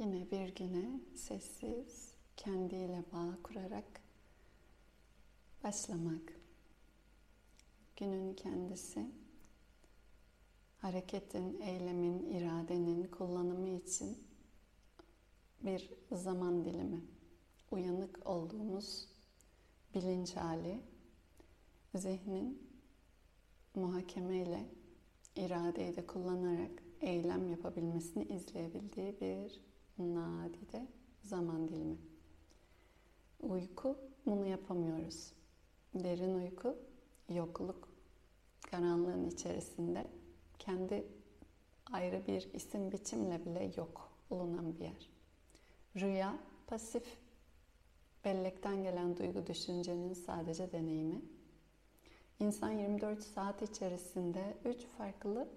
Yine bir güne sessiz, kendiyle bağ kurarak başlamak. Günün kendisi hareketin, eylemin, iradenin kullanımı için bir zaman dilimi. Uyanık olduğumuz bilinç hali, zihnin muhakemeyle iradeyi de kullanarak eylem yapabilmesini izleyebildiği bir nadide zaman dilimi. Uyku bunu yapamıyoruz. Derin uyku yokluk, karanlığın içerisinde kendi ayrı bir isim biçimle bile yok olunan bir yer. Rüya pasif, bellekten gelen duygu düşüncenin sadece deneyimi. İnsan 24 saat içerisinde 3 farklı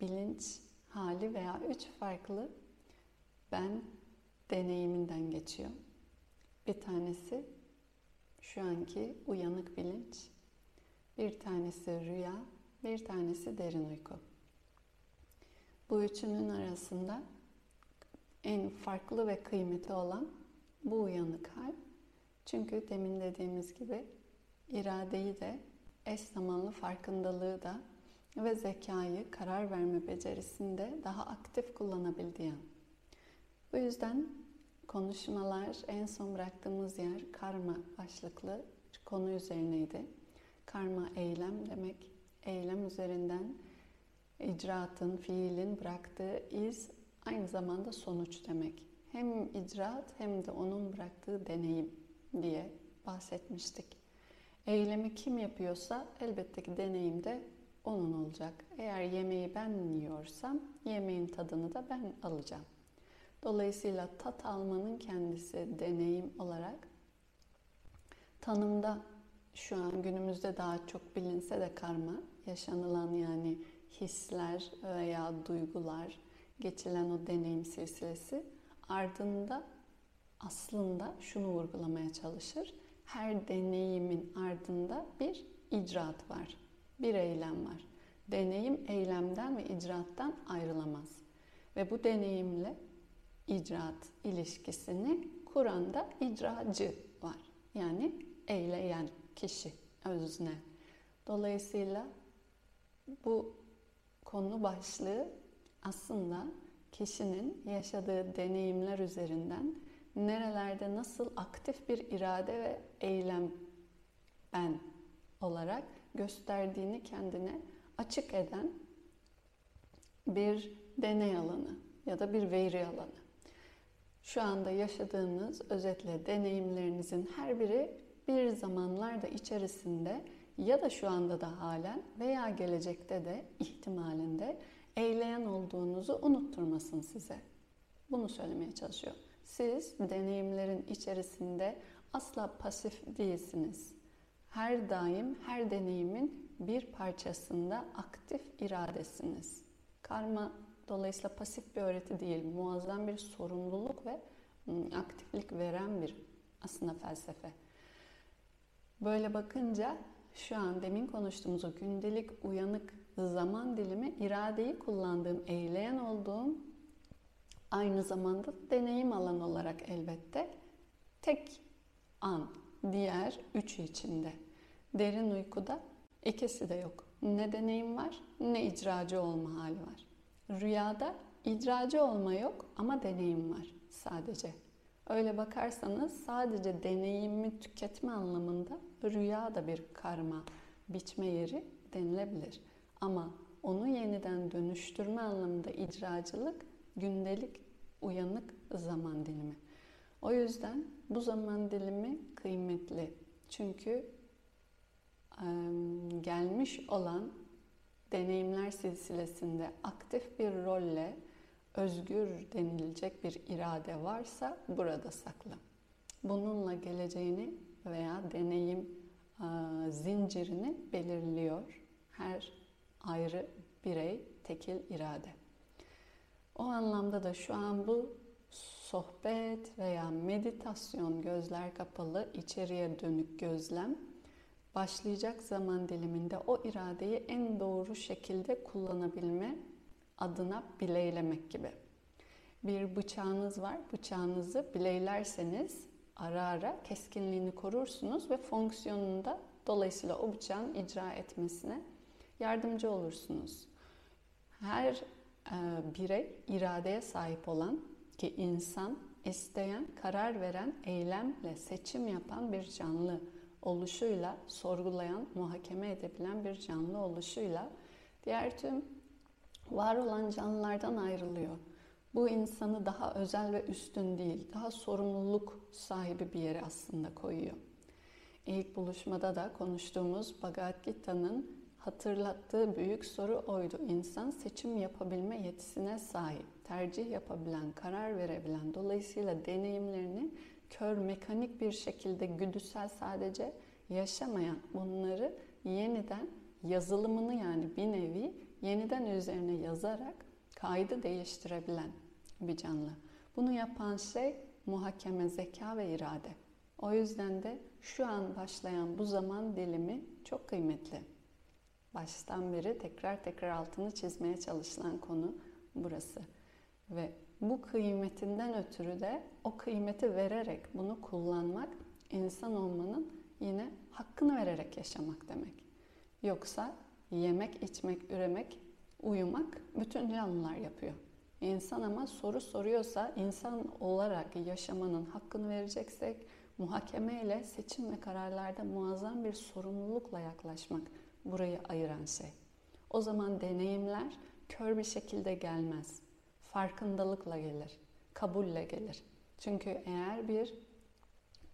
bilinç hali veya 3 farklı ben deneyiminden geçiyor. Bir tanesi şu anki uyanık bilinç, bir tanesi rüya, bir tanesi derin uyku. Bu üçünün arasında en farklı ve kıymetli olan bu uyanık hal. Çünkü demin dediğimiz gibi iradeyi de eş zamanlı farkındalığı da ve zekayı karar verme becerisinde daha aktif kullanabildiği an. Bu yüzden konuşmalar en son bıraktığımız yer karma başlıklı konu üzerineydi. Karma eylem demek. Eylem üzerinden icraatın, fiilin bıraktığı iz aynı zamanda sonuç demek. Hem icraat hem de onun bıraktığı deneyim diye bahsetmiştik. Eylemi kim yapıyorsa elbette ki deneyim de onun olacak. Eğer yemeği ben yiyorsam yemeğin tadını da ben alacağım. Dolayısıyla tat almanın kendisi deneyim olarak tanımda şu an günümüzde daha çok bilinse de karma yaşanılan yani hisler veya duygular geçilen o deneyim silsilesi ardında aslında şunu vurgulamaya çalışır. Her deneyimin ardında bir icraat var. Bir eylem var. Deneyim eylemden ve icraattan ayrılamaz. Ve bu deneyimle icraat ilişkisini kuran da icracı var. Yani eyleyen kişi, özne. Dolayısıyla bu konu başlığı aslında kişinin yaşadığı deneyimler üzerinden nerelerde nasıl aktif bir irade ve eylem ben olarak gösterdiğini kendine açık eden bir deney alanı ya da bir veri alanı. Şu anda yaşadığınız özetle deneyimlerinizin her biri bir zamanlarda içerisinde ya da şu anda da halen veya gelecekte de ihtimalinde eyleyen olduğunuzu unutturmasın size. Bunu söylemeye çalışıyor. Siz deneyimlerin içerisinde asla pasif değilsiniz. Her daim her deneyimin bir parçasında aktif iradesiniz. Karma dolayısıyla pasif bir öğreti değil, muazzam bir sorumluluk ve aktiflik veren bir aslında felsefe. Böyle bakınca şu an demin konuştuğumuz o gündelik uyanık zaman dilimi iradeyi kullandığım, eyleyen olduğum aynı zamanda deneyim alanı olarak elbette tek an diğer üçü içinde. Derin uykuda ikisi de yok. Ne deneyim var ne icracı olma hali var. Rüyada icracı olma yok ama deneyim var sadece. Öyle bakarsanız sadece deneyimi tüketme anlamında rüya da bir karma, biçme yeri denilebilir. Ama onu yeniden dönüştürme anlamında icracılık gündelik uyanık zaman dilimi. O yüzden bu zaman dilimi kıymetli. Çünkü gelmiş olan deneyimler silsilesinde aktif bir rolle özgür denilecek bir irade varsa burada saklı. Bununla geleceğini veya deneyim zincirini belirliyor her ayrı birey, tekil irade. O anlamda da şu an bu sohbet veya meditasyon gözler kapalı içeriye dönük gözlem başlayacak zaman diliminde o iradeyi en doğru şekilde kullanabilme adına bileylemek gibi. bir bıçağınız var. Bıçağınızı bileylerseniz ara ara keskinliğini korursunuz ve fonksiyonunda dolayısıyla o bıçağın icra etmesine yardımcı olursunuz. Her e, birey iradeye sahip olan ki insan isteyen, karar veren, eylemle seçim yapan bir canlı oluşuyla, sorgulayan, muhakeme edebilen bir canlı oluşuyla diğer tüm var olan canlılardan ayrılıyor. Bu insanı daha özel ve üstün değil, daha sorumluluk sahibi bir yere aslında koyuyor. İlk buluşmada da konuştuğumuz Bhagavad Gita'nın hatırlattığı büyük soru oydu. İnsan seçim yapabilme yetisine sahip, tercih yapabilen, karar verebilen, dolayısıyla deneyimlerini kör mekanik bir şekilde güdüsel sadece yaşamayan, bunları yeniden yazılımını yani bir nevi yeniden üzerine yazarak kaydı değiştirebilen bir canlı. Bunu yapan şey muhakeme, zeka ve irade. O yüzden de şu an başlayan bu zaman dilimi çok kıymetli. Baştan beri tekrar tekrar altını çizmeye çalışılan konu burası. Ve bu kıymetinden ötürü de o kıymeti vererek bunu kullanmak insan olmanın yine hakkını vererek yaşamak demek. Yoksa yemek, içmek, üremek, uyumak bütün canlılar yapıyor. İnsan ama soru soruyorsa insan olarak yaşamanın hakkını vereceksek muhakeme ile seçim ve kararlarda muazzam bir sorumlulukla yaklaşmak burayı ayıran şey. O zaman deneyimler kör bir şekilde gelmez. Farkındalıkla gelir, kabulle gelir. Çünkü eğer bir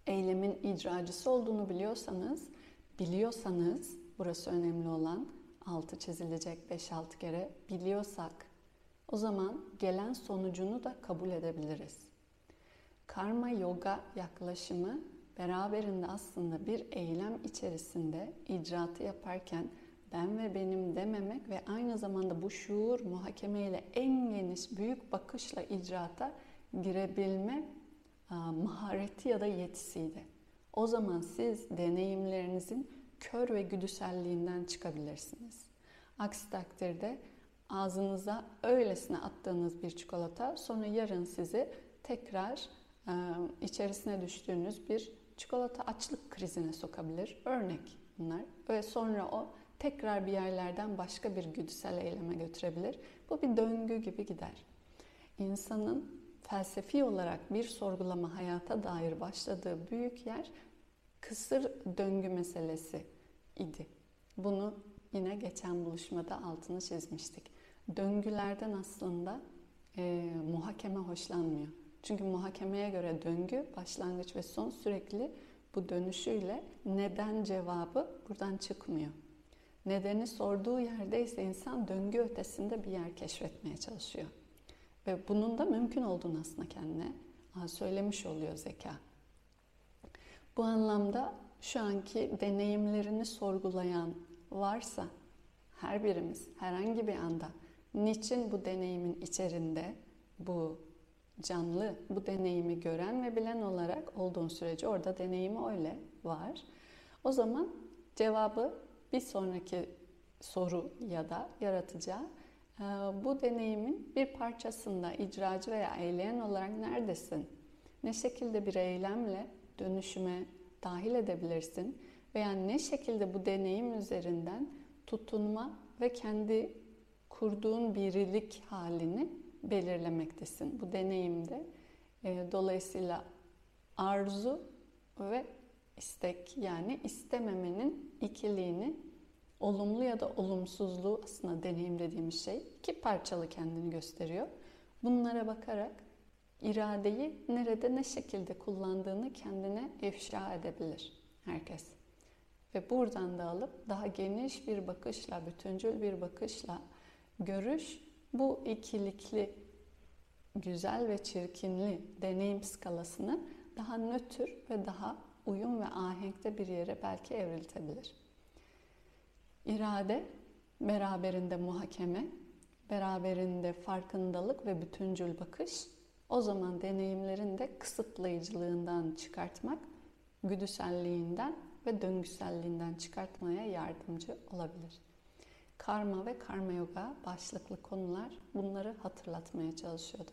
eylemin icracısı olduğunu biliyorsanız, biliyorsanız burası önemli olan altı çizilecek 5-6 kere biliyorsak o zaman gelen sonucunu da kabul edebiliriz. Karma yoga yaklaşımı beraberinde aslında bir eylem içerisinde icraatı yaparken ben ve benim dememek ve aynı zamanda bu şuur muhakemeyle en geniş büyük bakışla icraata girebilme mahareti ya da yetisiydi. O zaman siz deneyimlerinizin kör ve güdüselliğinden çıkabilirsiniz. Aksi takdirde ağzınıza öylesine attığınız bir çikolata sonra yarın sizi tekrar e, içerisine düştüğünüz bir çikolata açlık krizine sokabilir. Örnek bunlar. Ve sonra o tekrar bir yerlerden başka bir güdüsel eyleme götürebilir. Bu bir döngü gibi gider. İnsanın felsefi olarak bir sorgulama hayata dair başladığı büyük yer kısır döngü meselesi idi. Bunu yine geçen buluşmada altını çizmiştik. Döngülerden aslında e, muhakeme hoşlanmıyor. Çünkü muhakemeye göre döngü başlangıç ve son sürekli bu dönüşüyle neden cevabı buradan çıkmıyor. Nedeni sorduğu yerdeyse insan döngü ötesinde bir yer keşfetmeye çalışıyor. Ve bunun da mümkün olduğunu aslında kendine söylemiş oluyor zeka. Bu anlamda şu anki deneyimlerini sorgulayan varsa her birimiz herhangi bir anda niçin bu deneyimin içerisinde bu canlı, bu deneyimi gören ve bilen olarak olduğun sürece orada deneyimi öyle var. O zaman cevabı bir sonraki soru ya da yaratacağı ee, bu deneyimin bir parçasında icracı veya eyleyen olarak neredesin? Ne şekilde bir eylemle dönüşüme dahil edebilirsin? Veya ne şekilde bu deneyim üzerinden tutunma ve kendi kurduğun birilik halini belirlemektesin. Bu deneyimde e, dolayısıyla arzu ve istek yani istememenin ikiliğini olumlu ya da olumsuzluğu aslında deneyim dediğimiz şey iki parçalı kendini gösteriyor. Bunlara bakarak iradeyi nerede ne şekilde kullandığını kendine ifşa edebilir herkes. Ve buradan da alıp daha geniş bir bakışla, bütüncül bir bakışla görüş bu ikilikli, güzel ve çirkinli deneyim skalasını daha nötr ve daha uyum ve ahenkte bir yere belki evriltebilir. İrade beraberinde muhakeme, beraberinde farkındalık ve bütüncül bakış o zaman deneyimlerin de kısıtlayıcılığından çıkartmak, güdüselliğinden ve döngüselliğinden çıkartmaya yardımcı olabilir. Karma ve karma yoga başlıklı konular bunları hatırlatmaya çalışıyordu.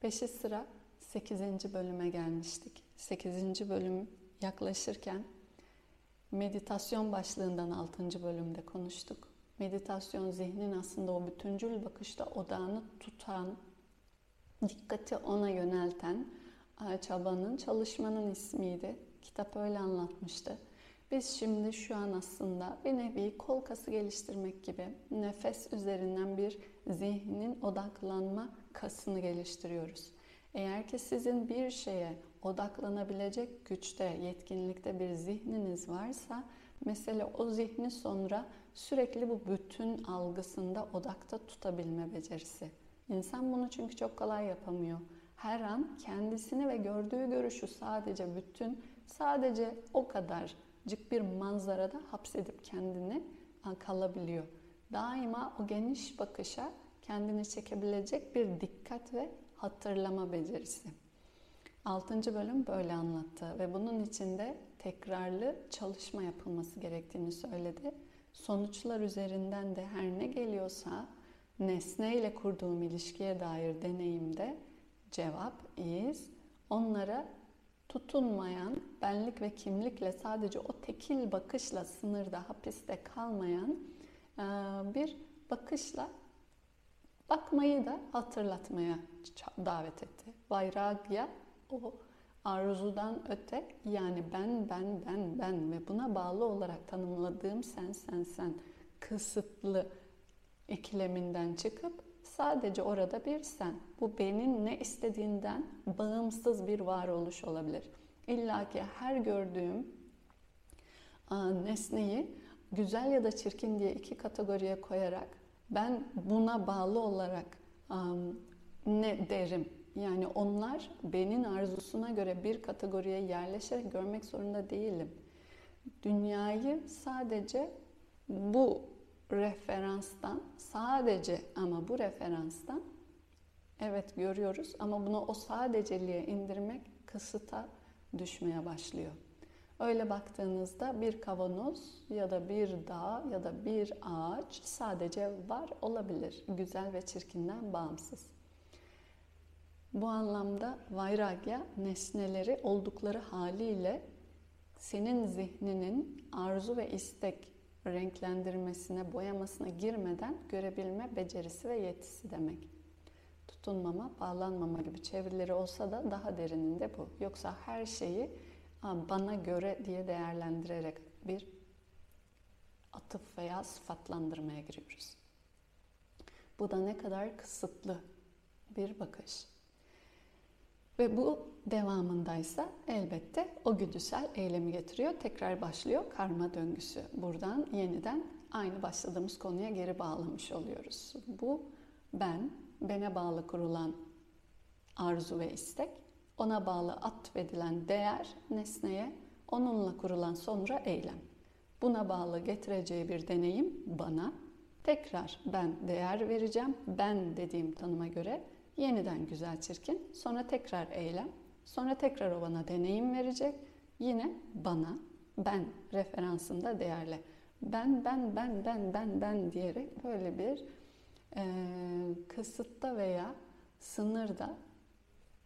Peşi sıra 8. bölüme gelmiştik. 8. bölüm yaklaşırken meditasyon başlığından 6. bölümde konuştuk. Meditasyon zihnin aslında o bütüncül bakışta odağını tutan, dikkati ona yönelten çabanın, çalışmanın ismiydi. Kitap öyle anlatmıştı. Biz şimdi şu an aslında bir nevi kol kası geliştirmek gibi nefes üzerinden bir zihnin odaklanma kasını geliştiriyoruz. Eğer ki sizin bir şeye odaklanabilecek güçte, yetkinlikte bir zihniniz varsa mesela o zihni sonra sürekli bu bütün algısında odakta tutabilme becerisi. İnsan bunu çünkü çok kolay yapamıyor. Her an kendisini ve gördüğü görüşü sadece bütün, sadece o kadarcık bir manzarada hapsedip kendini kalabiliyor. Daima o geniş bakışa kendini çekebilecek bir dikkat ve hatırlama becerisi. Altıncı bölüm böyle anlattı ve bunun içinde tekrarlı çalışma yapılması gerektiğini söyledi. Sonuçlar üzerinden de her ne geliyorsa nesne ile kurduğum ilişkiye dair deneyimde cevap, iz, onlara tutunmayan, benlik ve kimlikle sadece o tekil bakışla sınırda, hapiste kalmayan bir bakışla bakmayı da hatırlatmaya davet etti. Vairagya o arzudan öte yani ben ben ben ben ve buna bağlı olarak tanımladığım sen sen sen kısıtlı ikileminden çıkıp sadece orada bir sen. Bu benim ne istediğinden bağımsız bir varoluş olabilir. İlla ki her gördüğüm nesneyi güzel ya da çirkin diye iki kategoriye koyarak ben buna bağlı olarak ne derim? Yani onlar benim arzusuna göre bir kategoriye yerleşerek görmek zorunda değilim. Dünyayı sadece bu referanstan sadece ama bu referanstan evet görüyoruz ama bunu o sadeceliğe indirmek kısıta düşmeye başlıyor. Öyle baktığınızda bir kavanoz ya da bir dağ ya da bir ağaç sadece var olabilir. Güzel ve çirkinden bağımsız. Bu anlamda vairagya nesneleri oldukları haliyle senin zihninin arzu ve istek renklendirmesine, boyamasına girmeden görebilme becerisi ve yetisi demek. Tutunmama, bağlanmama gibi çevirileri olsa da daha derininde bu. Yoksa her şeyi bana göre diye değerlendirerek bir atıf veya sıfatlandırmaya giriyoruz. Bu da ne kadar kısıtlı bir bakış. Ve bu devamındaysa elbette o güdüsel eylemi getiriyor. Tekrar başlıyor karma döngüsü. Buradan yeniden aynı başladığımız konuya geri bağlamış oluyoruz. Bu ben, bene bağlı kurulan arzu ve istek, ona bağlı atfedilen değer nesneye, onunla kurulan sonra eylem. Buna bağlı getireceği bir deneyim bana. Tekrar ben değer vereceğim. Ben dediğim tanıma göre yeniden güzel çirkin, sonra tekrar eylem, sonra tekrar o bana deneyim verecek, yine bana, ben referansında değerli. Ben, ben, ben, ben, ben, ben diyerek böyle bir e, kısıtta veya sınırda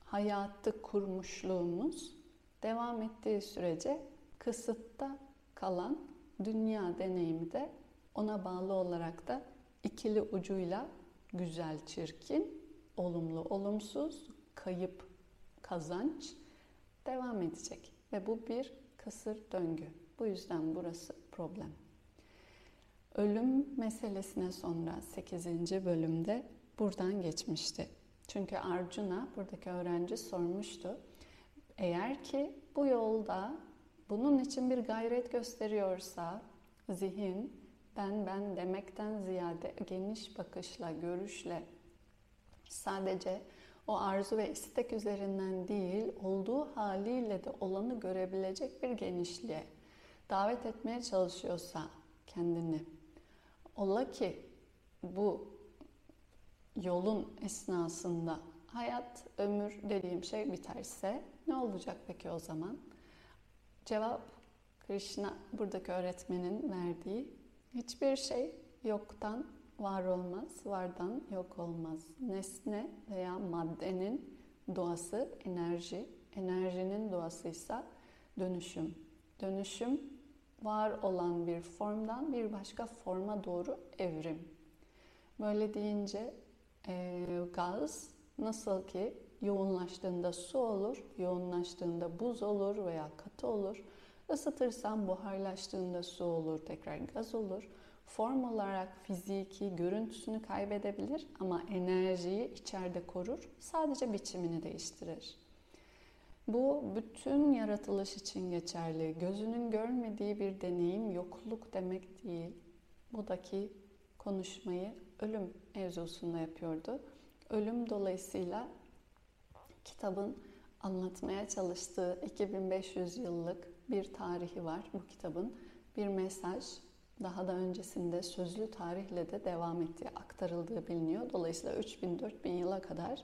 hayatı kurmuşluğumuz devam ettiği sürece kısıtta kalan dünya deneyimi de ona bağlı olarak da ikili ucuyla güzel çirkin olumlu, olumsuz, kayıp, kazanç devam edecek. Ve bu bir kısır döngü. Bu yüzden burası problem. Ölüm meselesine sonra 8. bölümde buradan geçmişti. Çünkü Arjuna buradaki öğrenci sormuştu. Eğer ki bu yolda bunun için bir gayret gösteriyorsa zihin ben ben demekten ziyade geniş bakışla, görüşle Sadece o arzu ve istek üzerinden değil, olduğu haliyle de olanı görebilecek bir genişliğe davet etmeye çalışıyorsa kendini. Ola ki bu yolun esnasında hayat, ömür dediğim şey biterse ne olacak peki o zaman? Cevap Krishna buradaki öğretmenin verdiği hiçbir şey yoktan var olmaz, vardan yok olmaz. Nesne veya maddenin doğası enerji, enerjinin doğası ise dönüşüm. Dönüşüm var olan bir formdan bir başka forma doğru evrim. Böyle deyince e, gaz nasıl ki yoğunlaştığında su olur, yoğunlaştığında buz olur veya katı olur. Isıtırsam buharlaştığında su olur, tekrar gaz olur. Form olarak fiziki görüntüsünü kaybedebilir ama enerjiyi içeride korur. Sadece biçimini değiştirir. Bu bütün yaratılış için geçerli. Gözünün görmediği bir deneyim yokluk demek değil. Budaki konuşmayı ölüm mevzusunda yapıyordu. Ölüm dolayısıyla kitabın anlatmaya çalıştığı 2500 yıllık bir tarihi var bu kitabın. Bir mesaj daha da öncesinde sözlü tarihle de devam ettiği, aktarıldığı biliniyor. Dolayısıyla 3000-4000 yıla kadar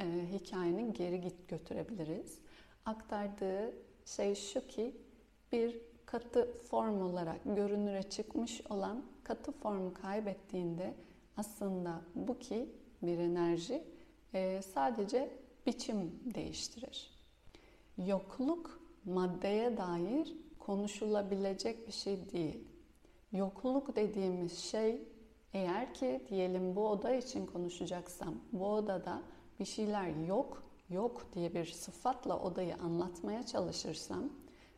e, hikayenin geri git götürebiliriz. Aktardığı şey şu ki bir katı form olarak görünüre çıkmış olan katı formu kaybettiğinde aslında bu ki bir enerji e, sadece biçim değiştirir. Yokluk maddeye dair konuşulabilecek bir şey değil. Yokluk dediğimiz şey eğer ki diyelim bu oda için konuşacaksam bu odada bir şeyler yok, yok diye bir sıfatla odayı anlatmaya çalışırsam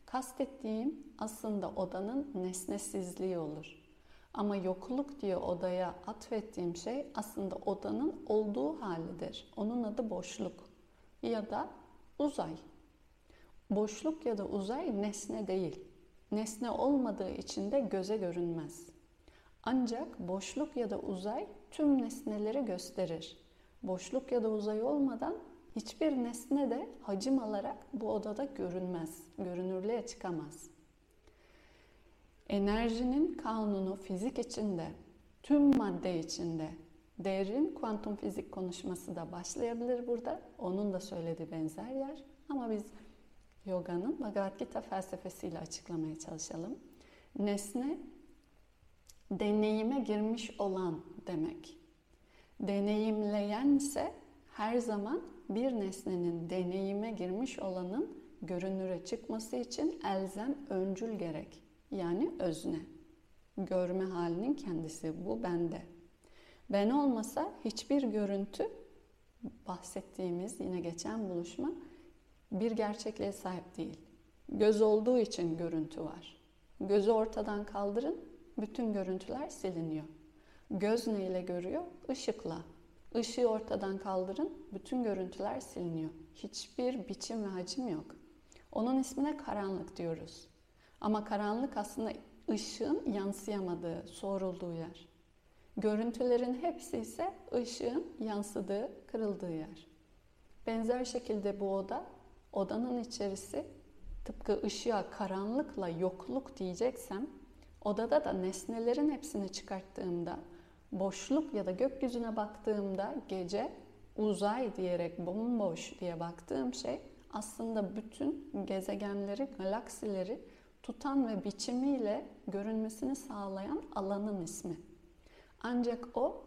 kastettiğim aslında odanın nesnesizliği olur. Ama yokluk diye odaya atfettiğim şey aslında odanın olduğu halidir. Onun adı boşluk ya da uzay. Boşluk ya da uzay nesne değil. Nesne olmadığı için de göze görünmez. Ancak boşluk ya da uzay tüm nesneleri gösterir. Boşluk ya da uzay olmadan hiçbir nesne de hacim alarak bu odada görünmez, görünürlüğe çıkamaz. Enerjinin kanunu fizik içinde, tüm madde içinde, derin kuantum fizik konuşması da başlayabilir burada. Onun da söylediği benzer yer. Ama biz yoganın Bhagavad Gita felsefesiyle açıklamaya çalışalım. Nesne deneyime girmiş olan demek. Deneyimleyen ise her zaman bir nesnenin deneyime girmiş olanın görünüre çıkması için elzem öncül gerek. Yani özne. Görme halinin kendisi bu bende. Ben olmasa hiçbir görüntü bahsettiğimiz yine geçen buluşma bir gerçekliğe sahip değil. Göz olduğu için görüntü var. Gözü ortadan kaldırın, bütün görüntüler siliniyor. Göz neyle görüyor? Işıkla. Işığı ortadan kaldırın, bütün görüntüler siliniyor. Hiçbir biçim ve hacim yok. Onun ismine karanlık diyoruz. Ama karanlık aslında ışığın yansıyamadığı, soğurulduğu yer. Görüntülerin hepsi ise ışığın yansıdığı, kırıldığı yer. Benzer şekilde bu oda, odanın içerisi tıpkı ışığa karanlıkla yokluk diyeceksem, odada da nesnelerin hepsini çıkarttığımda, boşluk ya da gökyüzüne baktığımda gece uzay diyerek bomboş diye baktığım şey aslında bütün gezegenleri, galaksileri tutan ve biçimiyle görünmesini sağlayan alanın ismi. Ancak o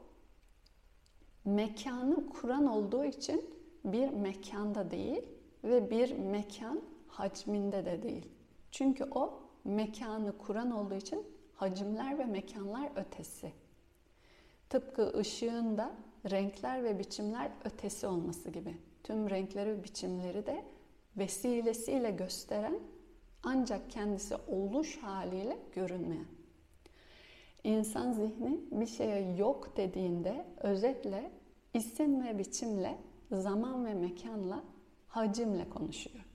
mekanı kuran olduğu için bir mekanda değil ve bir mekan hacminde de değil. Çünkü o mekanı kuran olduğu için hacimler ve mekanlar ötesi. Tıpkı ışığın da renkler ve biçimler ötesi olması gibi. Tüm renkleri ve biçimleri de vesilesiyle gösteren ancak kendisi oluş haliyle görünmeyen. İnsan zihni bir şeye yok dediğinde özetle isim ve biçimle, zaman ve mekanla, hacimle konuşuyor.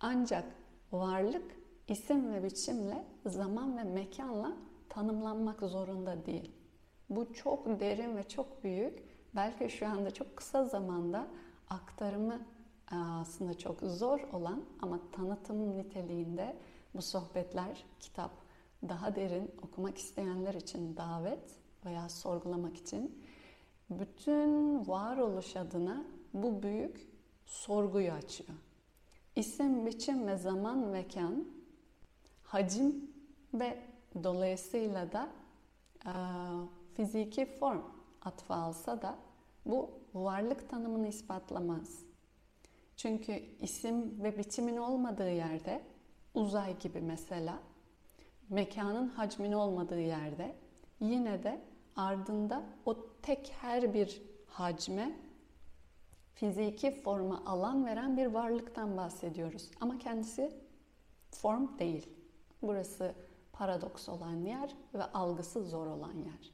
Ancak varlık isim ve biçimle, zaman ve mekanla tanımlanmak zorunda değil. Bu çok derin ve çok büyük. Belki şu anda çok kısa zamanda aktarımı aslında çok zor olan ama tanıtım niteliğinde bu sohbetler, kitap daha derin okumak isteyenler için davet veya sorgulamak için bütün varoluş adına bu büyük sorguyu açıyor. İsim, biçim ve zaman, mekan, hacim ve dolayısıyla da e, fiziki form atfı alsa da bu varlık tanımını ispatlamaz. Çünkü isim ve biçimin olmadığı yerde uzay gibi mesela mekanın hacmin olmadığı yerde yine de ardında o tek her bir hacme fiziki forma alan veren bir varlıktan bahsediyoruz. Ama kendisi form değil. Burası paradoks olan yer ve algısı zor olan yer.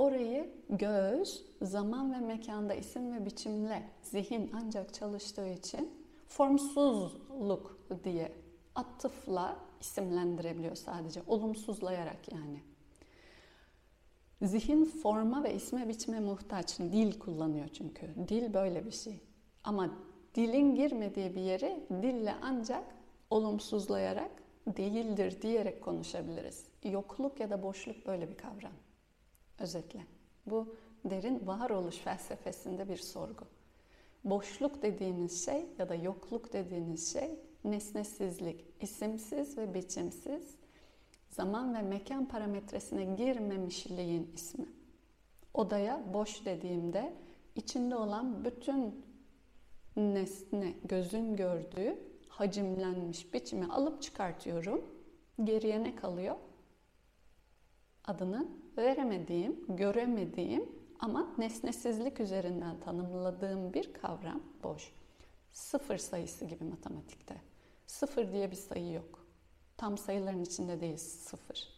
Orayı göz, zaman ve mekanda isim ve biçimle zihin ancak çalıştığı için formsuzluk diye atıfla isimlendirebiliyor sadece. Olumsuzlayarak yani. Zihin forma ve isme biçime muhtaç. Dil kullanıyor çünkü. Dil böyle bir şey. Ama dilin girmediği bir yeri dille ancak olumsuzlayarak değildir diyerek konuşabiliriz. Yokluk ya da boşluk böyle bir kavram. Özetle. Bu derin varoluş felsefesinde bir sorgu. Boşluk dediğiniz şey ya da yokluk dediğiniz şey nesnesizlik, isimsiz ve biçimsiz, zaman ve mekan parametresine girmemişliğin ismi. Odaya boş dediğimde içinde olan bütün nesne, gözün gördüğü hacimlenmiş biçimi alıp çıkartıyorum. Geriye ne kalıyor? Adını veremediğim, göremediğim ama nesnesizlik üzerinden tanımladığım bir kavram boş. Sıfır sayısı gibi matematikte. Sıfır diye bir sayı yok. Tam sayıların içinde değil sıfır.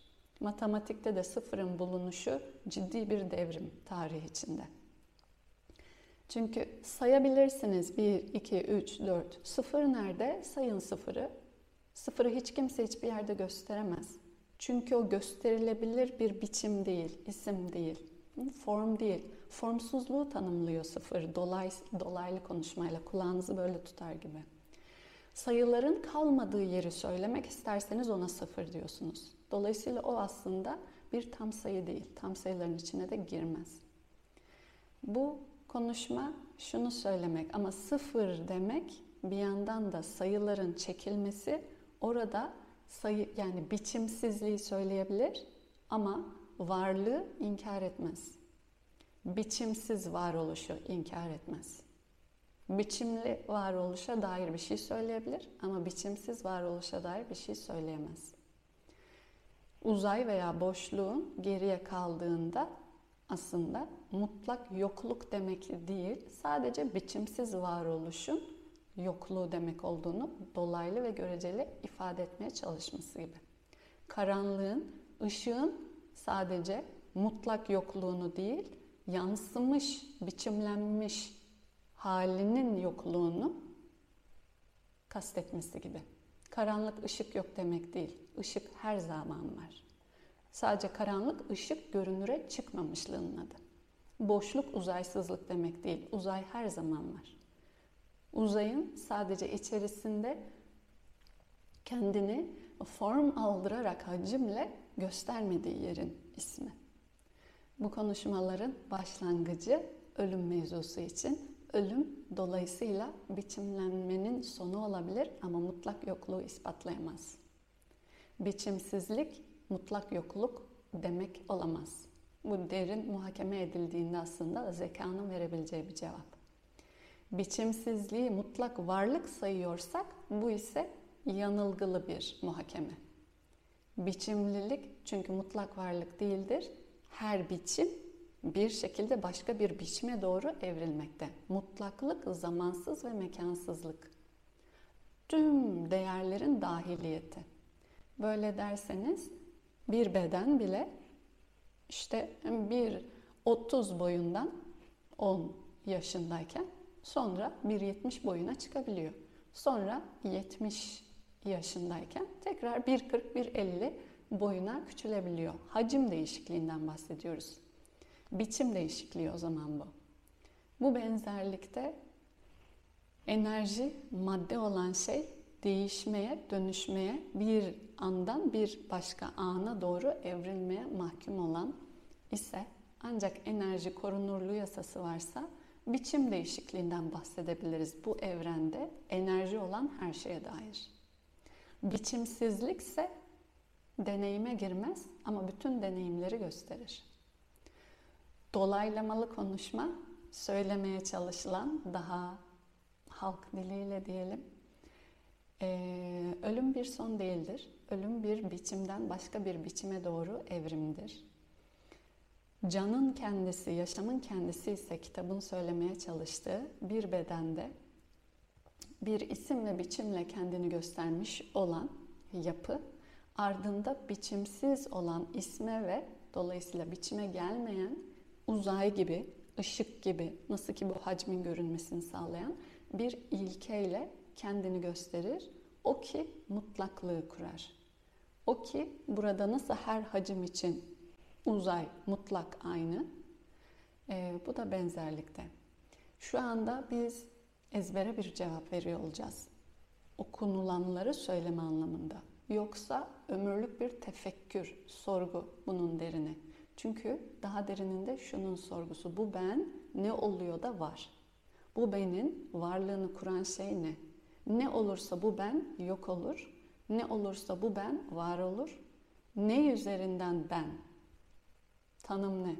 Matematikte de sıfırın bulunuşu ciddi bir devrim tarih içinde. Çünkü sayabilirsiniz 1, 2, 3, 4. Sıfır nerede? Sayın sıfırı. Sıfırı hiç kimse hiçbir yerde gösteremez. Çünkü o gösterilebilir bir biçim değil, isim değil, form değil. Formsuzluğu tanımlıyor sıfır, dolay, dolaylı konuşmayla kulağınızı böyle tutar gibi. Sayıların kalmadığı yeri söylemek isterseniz ona sıfır diyorsunuz. Dolayısıyla o aslında bir tam sayı değil, tam sayıların içine de girmez. Bu konuşma şunu söylemek ama sıfır demek bir yandan da sayıların çekilmesi orada sayı yani biçimsizliği söyleyebilir ama varlığı inkar etmez. Biçimsiz varoluşu inkar etmez. Biçimli varoluşa dair bir şey söyleyebilir ama biçimsiz varoluşa dair bir şey söyleyemez. Uzay veya boşluğun geriye kaldığında aslında mutlak yokluk demek değil, sadece biçimsiz varoluşun yokluğu demek olduğunu dolaylı ve göreceli ifade etmeye çalışması gibi. Karanlığın, ışığın sadece mutlak yokluğunu değil, yansımış, biçimlenmiş halinin yokluğunu kastetmesi gibi. Karanlık ışık yok demek değil. Işık her zaman var. Sadece karanlık ışık görünüre çıkmamışlığının adı. Boşluk uzaysızlık demek değil. Uzay her zaman var. Uzayın sadece içerisinde kendini form aldırarak hacimle göstermediği yerin ismi. Bu konuşmaların başlangıcı ölüm mevzusu için. Ölüm dolayısıyla biçimlenmenin sonu olabilir ama mutlak yokluğu ispatlayamaz. Biçimsizlik mutlak yokluk demek olamaz. Bu derin muhakeme edildiğinde aslında zekanın verebileceği bir cevap. Biçimsizliği mutlak varlık sayıyorsak bu ise yanılgılı bir muhakeme. Biçimlilik çünkü mutlak varlık değildir. Her biçim bir şekilde başka bir biçime doğru evrilmekte. Mutlaklık zamansız ve mekansızlık. Tüm değerlerin dahiliyeti. Böyle derseniz bir beden bile işte bir 30 boyundan 10 yaşındayken sonra 1.70 boyuna çıkabiliyor. Sonra 70 yaşındayken tekrar 1.40 1.50 boyuna küçülebiliyor. Hacim değişikliğinden bahsediyoruz. Biçim değişikliği o zaman bu. Bu benzerlikte enerji, madde olan şey değişmeye, dönüşmeye, bir andan bir başka ana doğru evrilmeye mahkum olan ise ancak enerji korunurluğu yasası varsa biçim değişikliğinden bahsedebiliriz bu evrende enerji olan her şeye dair. Biçimsizlik ise deneyime girmez ama bütün deneyimleri gösterir. Dolaylamalı konuşma söylemeye çalışılan daha halk diliyle diyelim. Ee, ölüm bir son değildir. Ölüm bir biçimden başka bir biçime doğru evrimdir. Canın kendisi, yaşamın kendisi ise kitabın söylemeye çalıştığı bir bedende bir isim ve biçimle kendini göstermiş olan yapı ardında biçimsiz olan isme ve dolayısıyla biçime gelmeyen uzay gibi, ışık gibi nasıl ki bu hacmin görünmesini sağlayan bir ilkeyle kendini gösterir. O ki mutlaklığı kurar. O ki burada nasıl her hacim için uzay mutlak aynı. E, bu da benzerlikte. Şu anda biz ezbere bir cevap veriyor olacağız. Okunulanları söyleme anlamında. Yoksa ömürlük bir tefekkür, sorgu bunun derini. Çünkü daha derininde şunun sorgusu. Bu ben ne oluyor da var? Bu benin varlığını kuran şey ne? Ne olursa bu ben yok olur. Ne olursa bu ben var olur. Ne üzerinden ben? Tanım ne?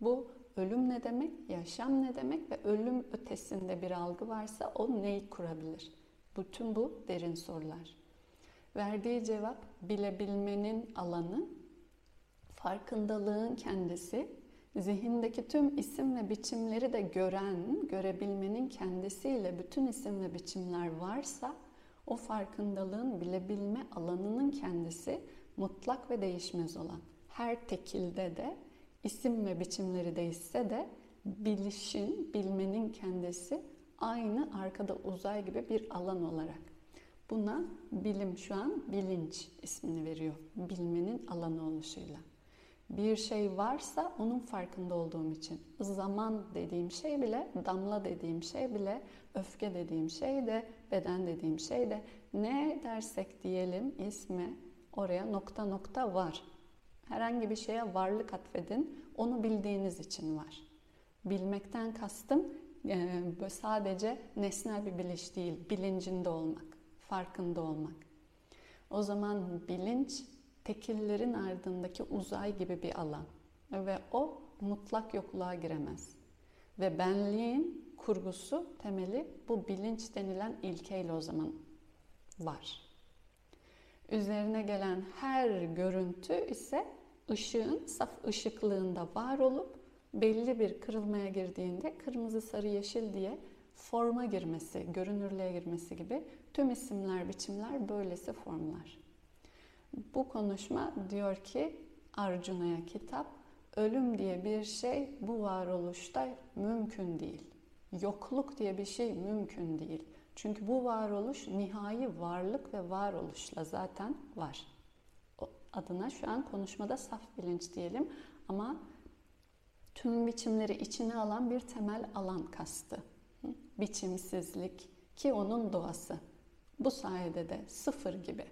Bu ölüm ne demek, yaşam ne demek ve ölüm ötesinde bir algı varsa o neyi kurabilir? Bütün bu derin sorular. Verdiği cevap bilebilmenin alanı, farkındalığın kendisi, zihindeki tüm isim ve biçimleri de gören, görebilmenin kendisiyle bütün isim ve biçimler varsa o farkındalığın bilebilme alanının kendisi mutlak ve değişmez olan. Her tekilde de isim ve biçimleri değişse de bilişin, bilmenin kendisi aynı arkada uzay gibi bir alan olarak. Buna bilim şu an bilinç ismini veriyor. Bilmenin alanı oluşuyla. Bir şey varsa onun farkında olduğum için. Zaman dediğim şey bile, damla dediğim şey bile, öfke dediğim şey de, beden dediğim şey de ne dersek diyelim isme oraya nokta nokta var. Herhangi bir şeye varlık atfedin. Onu bildiğiniz için var. Bilmekten kastım sadece nesnel bir biliş değil, bilincinde olmak, farkında olmak. O zaman bilinç tekillerin ardındaki uzay gibi bir alan ve o mutlak yokluğa giremez. Ve benliğin kurgusu, temeli bu bilinç denilen ilkeyle o zaman var. Üzerine gelen her görüntü ise ışığın saf ışıklığında var olup belli bir kırılmaya girdiğinde kırmızı, sarı, yeşil diye forma girmesi, görünürlüğe girmesi gibi tüm isimler, biçimler böylesi formlar. Bu konuşma diyor ki Arjuna'ya kitap, ölüm diye bir şey bu varoluşta mümkün değil. Yokluk diye bir şey mümkün değil. Çünkü bu varoluş nihai varlık ve varoluşla zaten var. Adına şu an konuşmada saf bilinç diyelim ama tüm biçimleri içine alan bir temel alan kastı. Biçimsizlik ki onun doğası. Bu sayede de sıfır gibi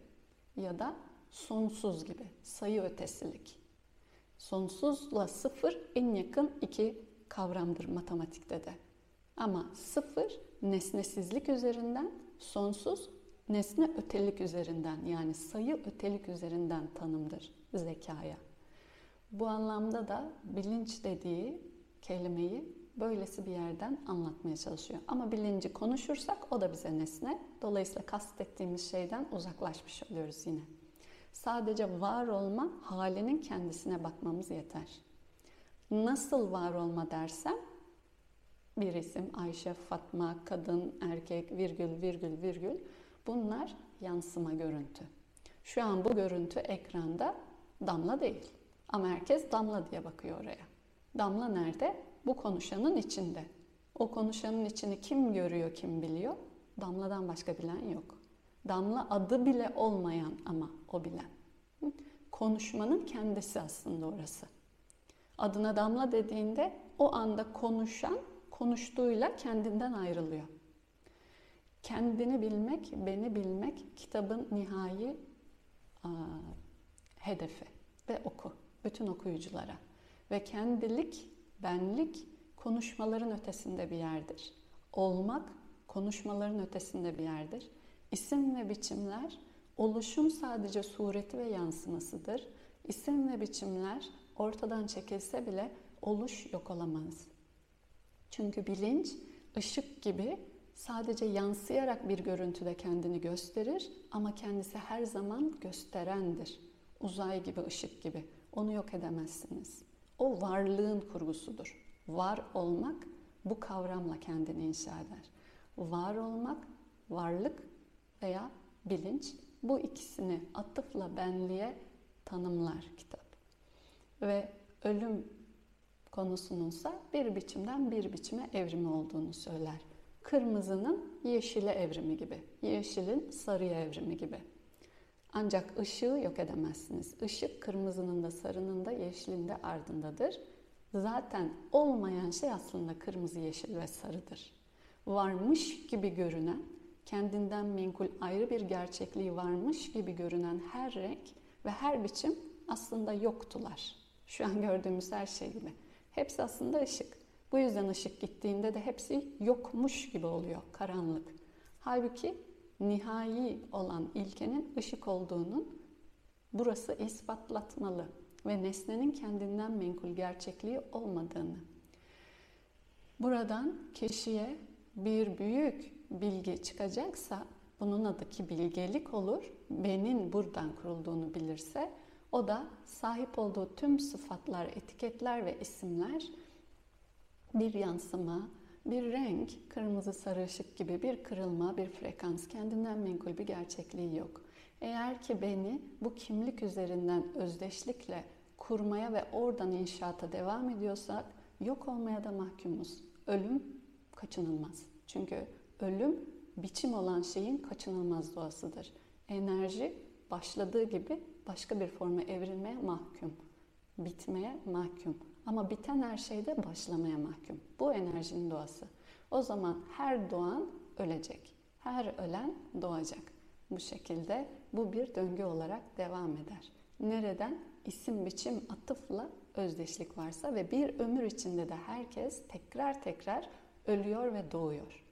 ya da sonsuz gibi sayı ötesilik. Sonsuzla sıfır en yakın iki kavramdır matematikte de. Ama sıfır nesnesizlik üzerinden, sonsuz nesne ötelik üzerinden yani sayı ötelik üzerinden tanımdır zekaya. Bu anlamda da bilinç dediği kelimeyi böylesi bir yerden anlatmaya çalışıyor. Ama bilinci konuşursak o da bize nesne. Dolayısıyla kastettiğimiz şeyden uzaklaşmış oluyoruz yine. Sadece var olma halinin kendisine bakmamız yeter. Nasıl var olma dersem bir isim Ayşe, Fatma, kadın, erkek, virgül, virgül, virgül bunlar yansıma görüntü. Şu an bu görüntü ekranda damla değil. Ama herkes damla diye bakıyor oraya. Damla nerede? Bu konuşanın içinde. O konuşanın içini kim görüyor, kim biliyor? Damladan başka bilen yok. Damla adı bile olmayan ama o bilen. Konuşmanın kendisi aslında orası. Adına damla dediğinde o anda konuşan konuştuğuyla kendinden ayrılıyor. Kendini bilmek, beni bilmek kitabın nihai a, hedefi ve oku bütün okuyuculara. Ve kendilik, benlik konuşmaların ötesinde bir yerdir. Olmak konuşmaların ötesinde bir yerdir. İsim ve biçimler oluşum sadece sureti ve yansımasıdır. İsim ve biçimler ortadan çekilse bile oluş yok olamaz. Çünkü bilinç ışık gibi sadece yansıyarak bir görüntüde kendini gösterir ama kendisi her zaman gösterendir. Uzay gibi, ışık gibi. Onu yok edemezsiniz. O varlığın kurgusudur. Var olmak bu kavramla kendini inşa eder. Var olmak, varlık veya bilinç bu ikisini atıfla benliğe tanımlar kitap. Ve ölüm konusununsa bir biçimden bir biçime evrimi olduğunu söyler. Kırmızının yeşile evrimi gibi, yeşilin sarıya evrimi gibi. Ancak ışığı yok edemezsiniz. Işık kırmızının da sarının da yeşilin de ardındadır. Zaten olmayan şey aslında kırmızı, yeşil ve sarıdır. Varmış gibi görünen, kendinden menkul ayrı bir gerçekliği varmış gibi görünen her renk ve her biçim aslında yoktular. Şu an gördüğümüz her şey gibi. Hepsi aslında ışık. Bu yüzden ışık gittiğinde de hepsi yokmuş gibi oluyor, karanlık. Halbuki nihai olan ilkenin ışık olduğunun burası ispatlatmalı ve nesnenin kendinden menkul gerçekliği olmadığını. Buradan kişiye bir büyük bilgi çıkacaksa bunun adı ki bilgelik olur. Benin buradan kurulduğunu bilirse o da sahip olduğu tüm sıfatlar, etiketler ve isimler bir yansıma, bir renk, kırmızı sarı ışık gibi bir kırılma, bir frekans, kendinden menkul bir gerçekliği yok. Eğer ki beni bu kimlik üzerinden özdeşlikle kurmaya ve oradan inşaata devam ediyorsak yok olmaya da mahkumuz. Ölüm kaçınılmaz. Çünkü ölüm biçim olan şeyin kaçınılmaz doğasıdır. Enerji başladığı gibi başka bir forma evrilmeye mahkum. Bitmeye mahkum. Ama biten her şeyde başlamaya mahkum. Bu enerjinin doğası. O zaman her doğan ölecek. Her ölen doğacak. Bu şekilde bu bir döngü olarak devam eder. Nereden? isim biçim atıfla özdeşlik varsa ve bir ömür içinde de herkes tekrar tekrar ölüyor ve doğuyor.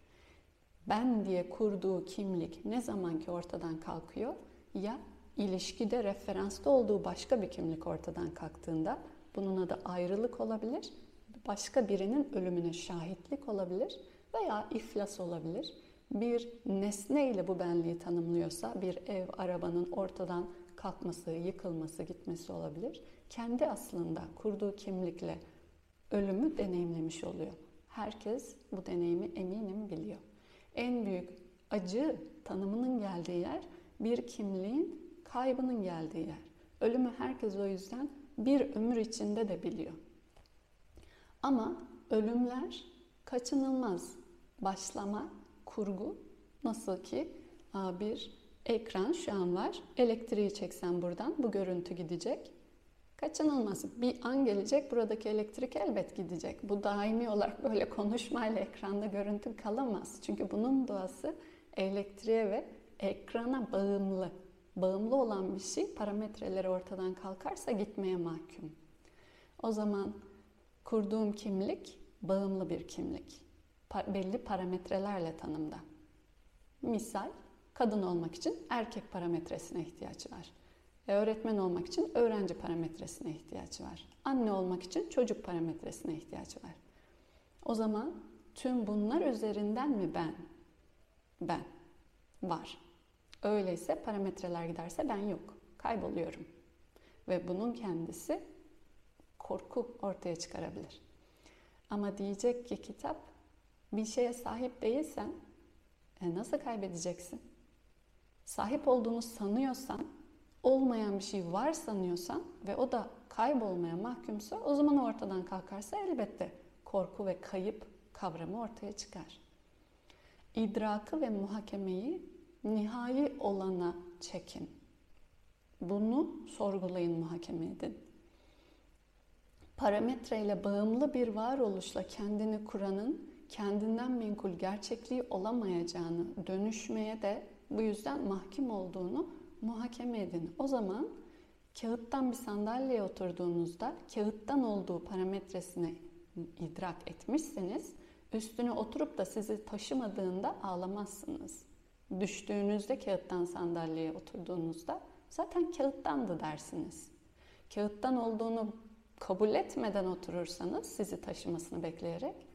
Ben diye kurduğu kimlik ne zaman ki ortadan kalkıyor ya ilişkide referansta olduğu başka bir kimlik ortadan kalktığında bunun adı ayrılık olabilir, başka birinin ölümüne şahitlik olabilir veya iflas olabilir. Bir nesne ile bu benliği tanımlıyorsa bir ev, arabanın ortadan kalkması, yıkılması, gitmesi olabilir. Kendi aslında kurduğu kimlikle ölümü deneyimlemiş oluyor. Herkes bu deneyimi eminim biliyor. En büyük acı tanımının geldiği yer bir kimliğin kaybının geldiği yer. Ölümü herkes o yüzden bir ömür içinde de biliyor. Ama ölümler kaçınılmaz. Başlama, kurgu nasıl ki bir ekran şu an var. Elektriği çeksen buradan bu görüntü gidecek. Kaçınılmaz. Bir an gelecek buradaki elektrik elbet gidecek. Bu daimi olarak böyle konuşmayla ekranda görüntü kalamaz. Çünkü bunun doğası elektriğe ve ekrana bağımlı. Bağımlı olan bir şey parametreleri ortadan kalkarsa gitmeye mahkum. O zaman kurduğum kimlik bağımlı bir kimlik. Pa- belli parametrelerle tanımda. Misal kadın olmak için erkek parametresine ihtiyaç var. E, öğretmen olmak için öğrenci parametresine ihtiyaç var. Anne olmak için çocuk parametresine ihtiyaç var. O zaman tüm bunlar üzerinden mi ben? Ben. Var. Öyleyse parametreler giderse ben yok. Kayboluyorum. Ve bunun kendisi korku ortaya çıkarabilir. Ama diyecek ki kitap bir şeye sahip değilsen e nasıl kaybedeceksin? Sahip olduğunu sanıyorsan, olmayan bir şey var sanıyorsan ve o da kaybolmaya mahkumsa o zaman ortadan kalkarsa elbette korku ve kayıp kavramı ortaya çıkar. İdrakı ve muhakemeyi nihai olana çekin. Bunu sorgulayın, muhakeme edin. Parametreyle bağımlı bir varoluşla kendini kuranın kendinden menkul gerçekliği olamayacağını, dönüşmeye de bu yüzden mahkum olduğunu muhakeme edin. O zaman kağıttan bir sandalyeye oturduğunuzda kağıttan olduğu parametresini idrak etmişseniz üstüne oturup da sizi taşımadığında ağlamazsınız. Düştüğünüzde kağıttan sandalyeye oturduğunuzda zaten kağıttandı dersiniz. Kağıttan olduğunu kabul etmeden oturursanız sizi taşımasını bekleyerek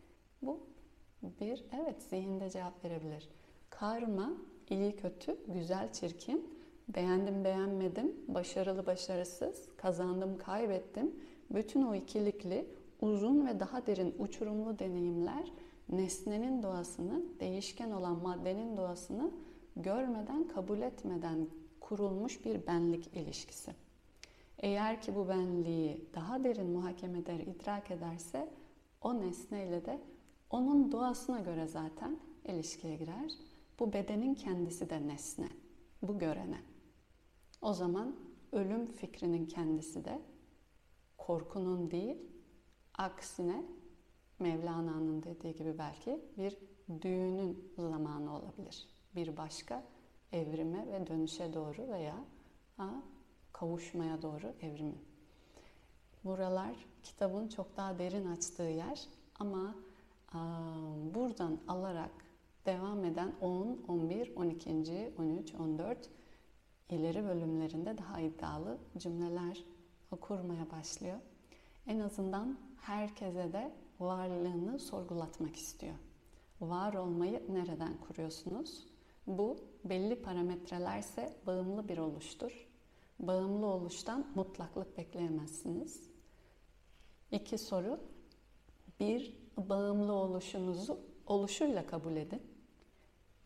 bu Bir, evet zihinde cevap verebilir. Karma, iyi kötü, güzel çirkin, beğendim beğenmedim, başarılı başarısız, kazandım kaybettim. Bütün o ikilikli, uzun ve daha derin uçurumlu deneyimler nesnenin doğasını, değişken olan maddenin doğasını görmeden, kabul etmeden kurulmuş bir benlik ilişkisi. Eğer ki bu benliği daha derin muhakeme eder, idrak ederse o nesneyle de onun doğasına göre zaten ilişkiye girer. Bu bedenin kendisi de nesne, bu görene. O zaman ölüm fikrinin kendisi de korkunun değil, aksine Mevlana'nın dediği gibi belki bir düğünün zamanı olabilir. Bir başka evrime ve dönüşe doğru veya ha, kavuşmaya doğru evrimin. Buralar kitabın çok daha derin açtığı yer ama a, buradan alarak devam eden 10, 11, 12, 13, 14 ileri bölümlerinde daha iddialı cümleler kurmaya başlıyor. En azından herkese de varlığını sorgulatmak istiyor. Var olmayı nereden kuruyorsunuz? Bu belli parametrelerse bağımlı bir oluştur. Bağımlı oluştan mutlaklık bekleyemezsiniz. İki soru. Bir, bağımlı oluşunuzu oluşuyla kabul edin.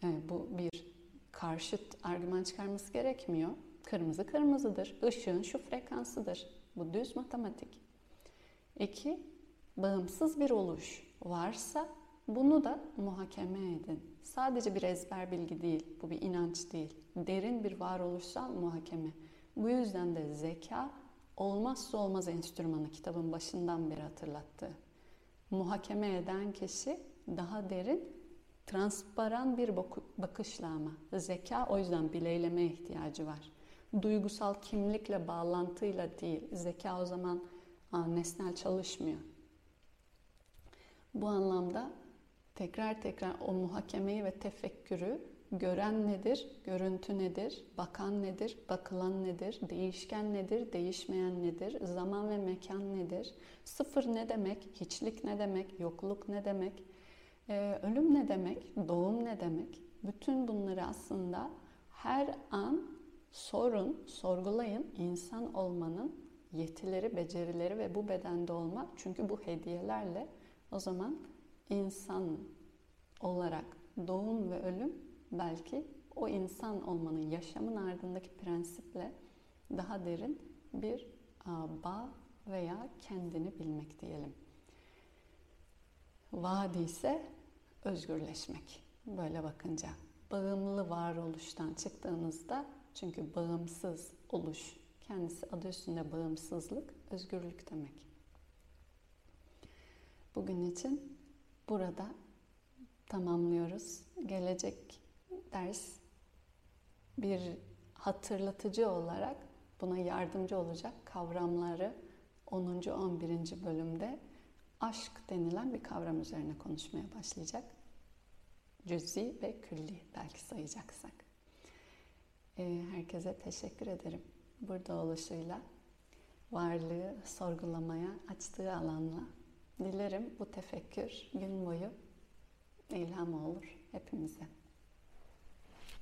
Yani bu bir karşıt argüman çıkarması gerekmiyor. Kırmızı kırmızıdır. Işığın şu frekansıdır. Bu düz matematik. İki, bağımsız bir oluş varsa bunu da muhakeme edin. Sadece bir ezber bilgi değil, bu bir inanç değil. Derin bir varoluşsal muhakeme. Bu yüzden de zeka olmazsa olmaz enstrümanı kitabın başından beri hatırlattı. Muhakeme eden kişi daha derin, transparan bir bakışla ama. Zeka o yüzden bileylemeye ihtiyacı var. Duygusal kimlikle, bağlantıyla değil. Zeka o zaman nesnel çalışmıyor. Bu anlamda tekrar tekrar o muhakemeyi ve tefekkürü gören nedir, görüntü nedir, bakan nedir, bakılan nedir, değişken nedir, değişmeyen nedir, zaman ve mekan nedir, sıfır ne demek, hiçlik ne demek, yokluk ne demek, ee, ölüm ne demek, doğum ne demek, bütün bunları aslında her an sorun, sorgulayın insan olmanın yetileri, becerileri ve bu bedende olma. Çünkü bu hediyelerle o zaman insan olarak doğum ve ölüm belki o insan olmanın, yaşamın ardındaki prensiple daha derin bir bağ veya kendini bilmek diyelim. Vadi ise özgürleşmek. Böyle bakınca bağımlı varoluştan çıktığınızda çünkü bağımsız oluş kendisi adı üstünde bağımsızlık, özgürlük demek. Bugün için burada tamamlıyoruz. Gelecek ders bir hatırlatıcı olarak buna yardımcı olacak kavramları 10. 11. bölümde aşk denilen bir kavram üzerine konuşmaya başlayacak. Cüzi ve külli belki sayacaksak. Ee, herkese teşekkür ederim. Burada oluşuyla varlığı sorgulamaya açtığı alanla dilerim bu tefekkür gün boyu ilham olur hepimize.